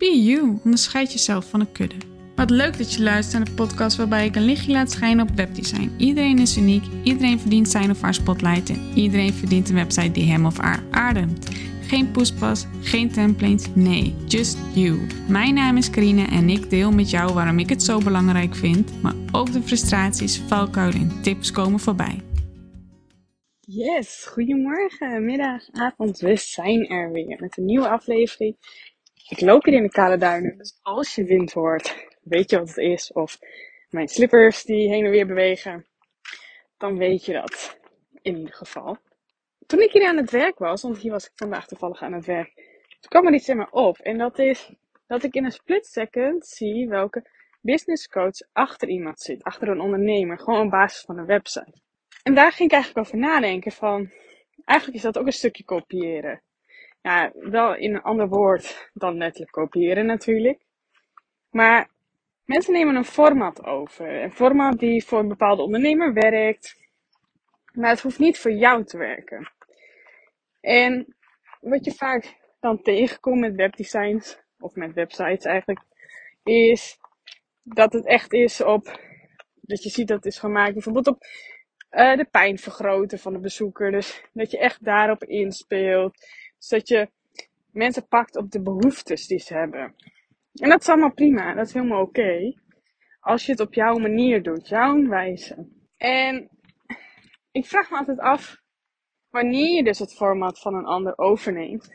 Be you, onderscheid jezelf van een kudde. Wat leuk dat je luistert naar de podcast waarbij ik een lichtje laat schijnen op webdesign. Iedereen is uniek, iedereen verdient zijn of haar spotlight en iedereen verdient een website die hem of haar ademt. Geen poespas, geen templates, nee, just you. Mijn naam is Karine en ik deel met jou waarom ik het zo belangrijk vind, maar ook de frustraties, valkuilen en tips komen voorbij. Yes, goedemorgen, middag, avond. We zijn er weer met een nieuwe aflevering. Ik loop hier in de kale duinen, dus als je wind hoort, weet je wat het is. Of mijn slippers die heen en weer bewegen, dan weet je dat in ieder geval. Toen ik hier aan het werk was, want hier was ik vandaag toevallig aan het werk, toen kwam er iets in me op. En dat is dat ik in een split second zie welke business coach achter iemand zit, achter een ondernemer, gewoon op basis van een website. En daar ging ik eigenlijk over nadenken van, eigenlijk is dat ook een stukje kopiëren. Ja, wel in een ander woord dan letterlijk kopiëren natuurlijk. Maar mensen nemen een format over. Een format die voor een bepaalde ondernemer werkt. Maar het hoeft niet voor jou te werken. En wat je vaak dan tegenkomt met webdesigns, of met websites eigenlijk, is dat het echt is op, dat je ziet dat het is gemaakt bijvoorbeeld op uh, de pijn vergroten van de bezoeker. Dus dat je echt daarop inspeelt. Dat je mensen pakt op de behoeftes die ze hebben. En dat is allemaal prima, dat is helemaal oké. als je het op jouw manier doet, jouw wijze. En ik vraag me altijd af, wanneer je dus het format van een ander overneemt,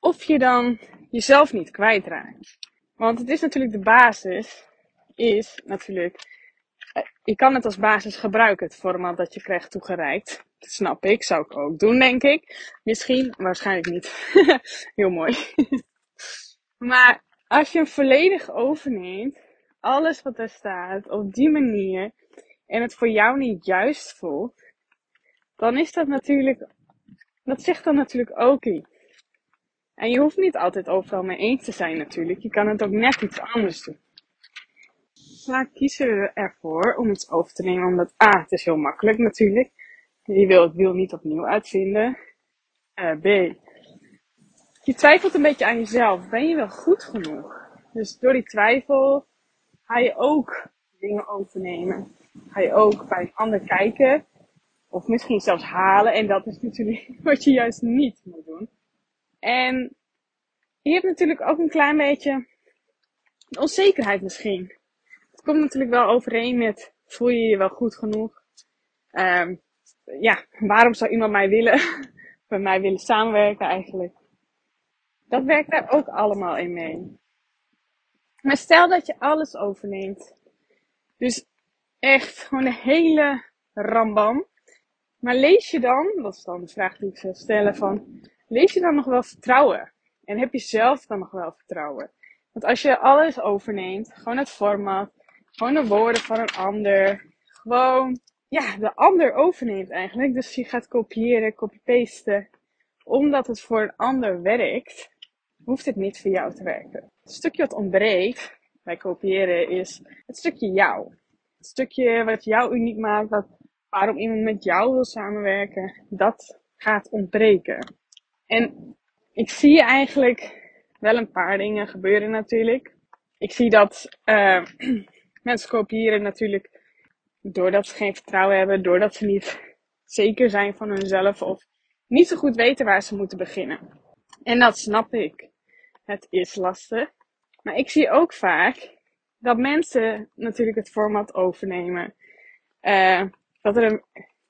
of je dan jezelf niet kwijtraakt. Want het is natuurlijk de basis, is natuurlijk je kan het als basis gebruiken, het format dat je krijgt toegereikt. Dat snap ik, zou ik ook doen, denk ik. Misschien, waarschijnlijk niet. Heel mooi. maar als je hem volledig overneemt, alles wat er staat, op die manier, en het voor jou niet juist voelt, dan is dat natuurlijk, dat zegt dan natuurlijk ook iets. En je hoeft niet altijd overal mee eens te zijn natuurlijk. Je kan het ook net iets anders doen vaak kiezen we ervoor om iets over te nemen, omdat A, het is heel makkelijk natuurlijk. Je wil het wiel niet opnieuw uitvinden. Uh, B, je twijfelt een beetje aan jezelf. Ben je wel goed genoeg? Dus door die twijfel ga je ook dingen overnemen. Ga je ook bij een ander kijken. Of misschien zelfs halen. En dat is natuurlijk wat je juist niet moet doen. En je hebt natuurlijk ook een klein beetje onzekerheid misschien komt natuurlijk wel overeen met, voel je je wel goed genoeg? Um, ja, waarom zou iemand mij willen, met mij willen samenwerken eigenlijk? Dat werkt daar ook allemaal in mee. Maar stel dat je alles overneemt. Dus echt gewoon een hele rambam. Maar lees je dan, dat is dan de vraag die ik zou stellen van, lees je dan nog wel vertrouwen? En heb je zelf dan nog wel vertrouwen? Want als je alles overneemt, gewoon het format, gewoon de woorden van een ander. Gewoon, ja, de ander overneemt eigenlijk. Dus je gaat kopiëren, copy-pasten. Omdat het voor een ander werkt, hoeft het niet voor jou te werken. Het stukje wat ontbreekt bij kopiëren is het stukje jou. Het stukje wat jou uniek maakt, wat, waarom iemand met jou wil samenwerken, dat gaat ontbreken. En ik zie eigenlijk wel een paar dingen gebeuren natuurlijk. Ik zie dat uh, Mensen kopiëren natuurlijk doordat ze geen vertrouwen hebben, doordat ze niet zeker zijn van hunzelf of niet zo goed weten waar ze moeten beginnen. En dat snap ik. Het is lastig. Maar ik zie ook vaak dat mensen natuurlijk het format overnemen. Uh, dat er een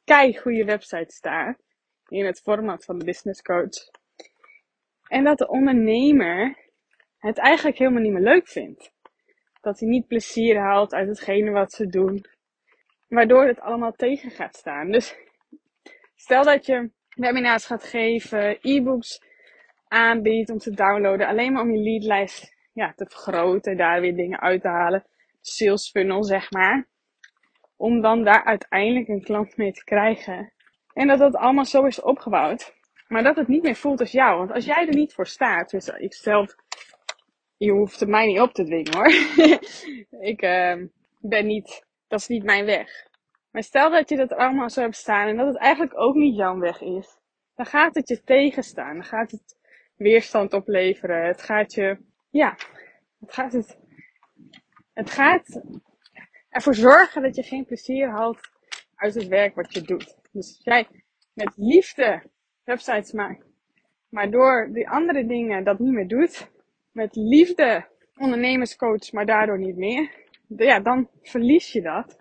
kei goede website staat in het format van de business coach. En dat de ondernemer het eigenlijk helemaal niet meer leuk vindt dat hij niet plezier haalt uit hetgene wat ze doen. Waardoor het allemaal tegen gaat staan. Dus stel dat je webinars gaat geven, e-books aanbiedt om te downloaden. Alleen maar om je leadlijst ja, te vergroten, daar weer dingen uit te halen. Sales funnel, zeg maar. Om dan daar uiteindelijk een klant mee te krijgen. En dat dat allemaal zo is opgebouwd. Maar dat het niet meer voelt als jou. Want als jij er niet voor staat, dus ik stel je hoeft het mij niet op te dwingen hoor. ik uh, ben niet, dat is niet mijn weg. Maar stel dat je dat allemaal zo hebt staan en dat het eigenlijk ook niet jouw weg is. Dan gaat het je tegenstaan. Dan gaat het weerstand opleveren. Het gaat je ja, het gaat, het, het gaat ervoor zorgen dat je geen plezier haalt uit het werk wat je doet. Dus als jij met liefde websites maakt, maar door die andere dingen dat niet meer doet, met liefde ondernemerscoach, maar daardoor niet meer, ja, dan verlies je dat.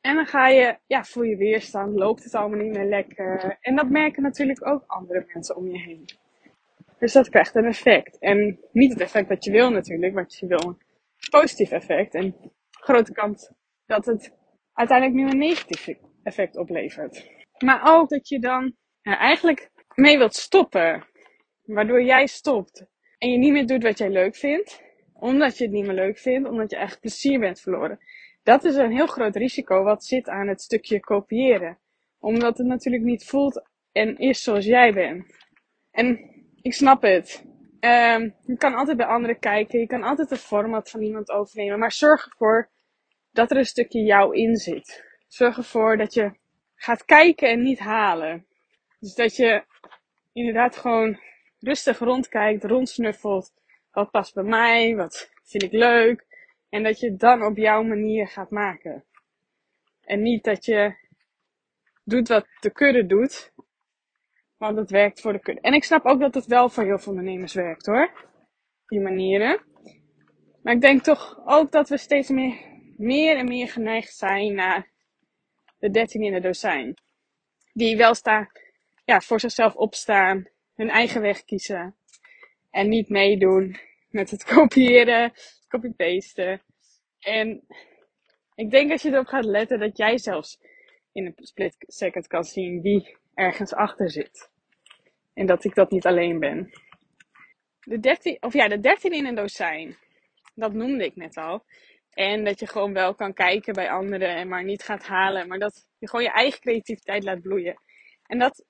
En dan ga je, ja, voel je weerstand, loopt het allemaal niet meer lekker. En dat merken natuurlijk ook andere mensen om je heen. Dus dat krijgt een effect. En niet het effect dat je wil natuurlijk, want je wil een positief effect. En grote kans dat het uiteindelijk nu een negatief effect oplevert. Maar ook dat je dan ja, eigenlijk mee wilt stoppen. Waardoor jij stopt. En je niet meer doet wat jij leuk vindt. Omdat je het niet meer leuk vindt. Omdat je echt plezier bent verloren. Dat is een heel groot risico wat zit aan het stukje kopiëren. Omdat het natuurlijk niet voelt en is zoals jij bent. En ik snap het. Um, je kan altijd bij anderen kijken. Je kan altijd het format van iemand overnemen. Maar zorg ervoor dat er een stukje jou in zit. Zorg ervoor dat je gaat kijken en niet halen. Dus dat je inderdaad gewoon rustig rondkijkt, rondsnuffelt. Wat past bij mij? Wat vind ik leuk? En dat je het dan op jouw manier gaat maken. En niet dat je doet wat de kudde doet. Want het werkt voor de kudde. En ik snap ook dat het wel voor heel veel ondernemers werkt hoor. Die manieren. Maar ik denk toch ook dat we steeds meer, meer en meer geneigd zijn naar de 13 in de dozijn. Die wel staan, ja, voor zichzelf opstaan, hun eigen weg kiezen. En niet meedoen met het kopiëren, copy-pasten. En ik denk als je erop gaat letten dat jij zelfs in een split second kan zien wie ergens achter zit. En dat ik dat niet alleen ben. De 13, of ja, de 13 in een dozijn. Dat noemde ik net al. En dat je gewoon wel kan kijken bij anderen en maar niet gaat halen. Maar dat je gewoon je eigen creativiteit laat bloeien. En dat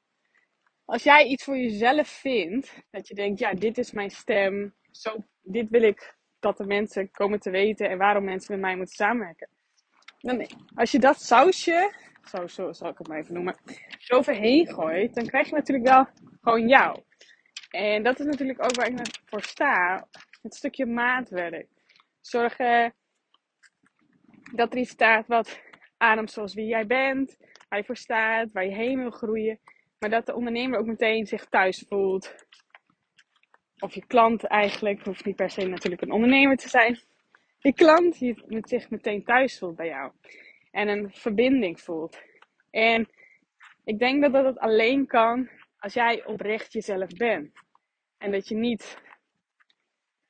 als jij iets voor jezelf vindt, dat je denkt, ja, dit is mijn stem. Zo, dit wil ik dat de mensen komen te weten en waarom mensen met mij moeten samenwerken. Dan, als je dat sausje, zo, zo zal ik het maar even noemen, zo overheen gooit, dan krijg je natuurlijk wel gewoon jou. En dat is natuurlijk ook waar ik voor sta. Het stukje maatwerk. Zorgen dat er iets staat wat ademt zoals wie jij bent, waar je voor staat, waar je heen wil groeien. Maar dat de ondernemer ook meteen zich thuis voelt. Of je klant eigenlijk, hoeft niet per se natuurlijk een ondernemer te zijn. Je klant die zich meteen thuis voelt bij jou. En een verbinding voelt. En ik denk dat dat alleen kan als jij oprecht jezelf bent. En dat je niet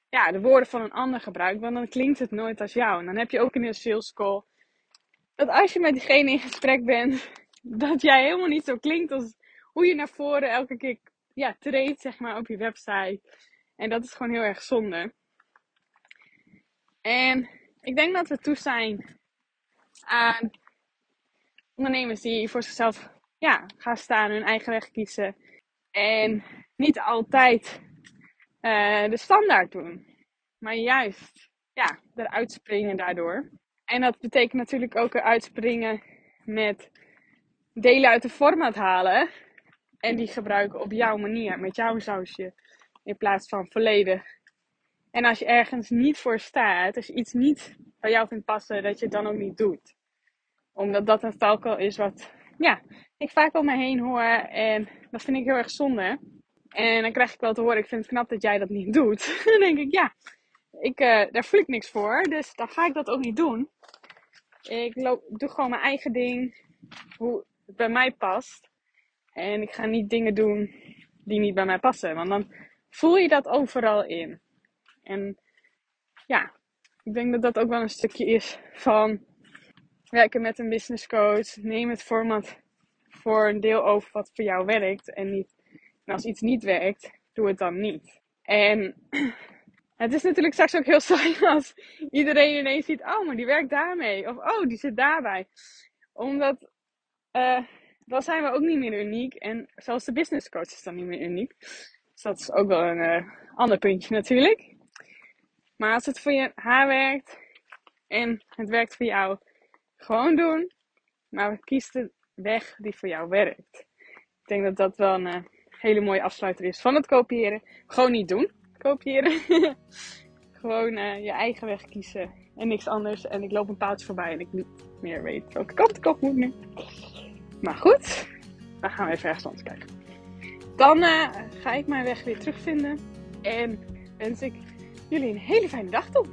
ja, de woorden van een ander gebruikt, want dan klinkt het nooit als jou. En dan heb je ook in een sales call dat als je met diegene in gesprek bent, dat jij helemaal niet zo klinkt als hoe je naar voren elke keer ja, treedt, zeg maar, op je website. En dat is gewoon heel erg zonde. En ik denk dat we toe zijn aan ondernemers die voor zichzelf ja, gaan staan, hun eigen weg kiezen. En niet altijd uh, de standaard doen. Maar juist ja, eruit springen daardoor. En dat betekent natuurlijk ook eruit springen met delen uit de format halen. En die gebruiken op jouw manier, met jouw sausje. In plaats van volledig. En als je ergens niet voor staat, als je iets niet bij jou vindt passen, dat je het dan ook niet doet. Omdat dat een valkuil is wat, ja, ik vaak om me heen hoor. En dat vind ik heel erg zonde. En dan krijg ik wel te horen, ik vind het knap dat jij dat niet doet. dan denk ik, ja, ik, uh, daar voel ik niks voor. Dus dan ga ik dat ook niet doen. Ik loop, doe gewoon mijn eigen ding. Hoe het bij mij past. En ik ga niet dingen doen die niet bij mij passen. Want dan voel je dat overal in. En ja, ik denk dat dat ook wel een stukje is van werken met een business coach. Neem het format voor een deel over wat voor jou werkt. En, niet, en als iets niet werkt, doe het dan niet. En het is natuurlijk straks ook heel saai als iedereen ineens ziet: oh, maar die werkt daarmee. Of oh, die zit daarbij. Omdat uh, dan zijn we ook niet meer uniek. En zelfs de business coach is dan niet meer uniek. Dus dat is ook wel een uh, ander puntje natuurlijk. Maar als het voor je haar werkt en het werkt voor jou, gewoon doen. Maar kies de weg die voor jou werkt. Ik denk dat dat wel een uh, hele mooie afsluiter is van het kopiëren. Gewoon niet doen. kopiëren. Gewoon eh, je eigen weg kiezen en niks anders. En ik loop een paaltje voorbij en ik niet meer weet welke kant ik op moet nu. Maar goed, dan gaan we even ergens anders kijken. Dan eh, ga ik mijn weg weer terugvinden. En wens ik jullie een hele fijne dag toe.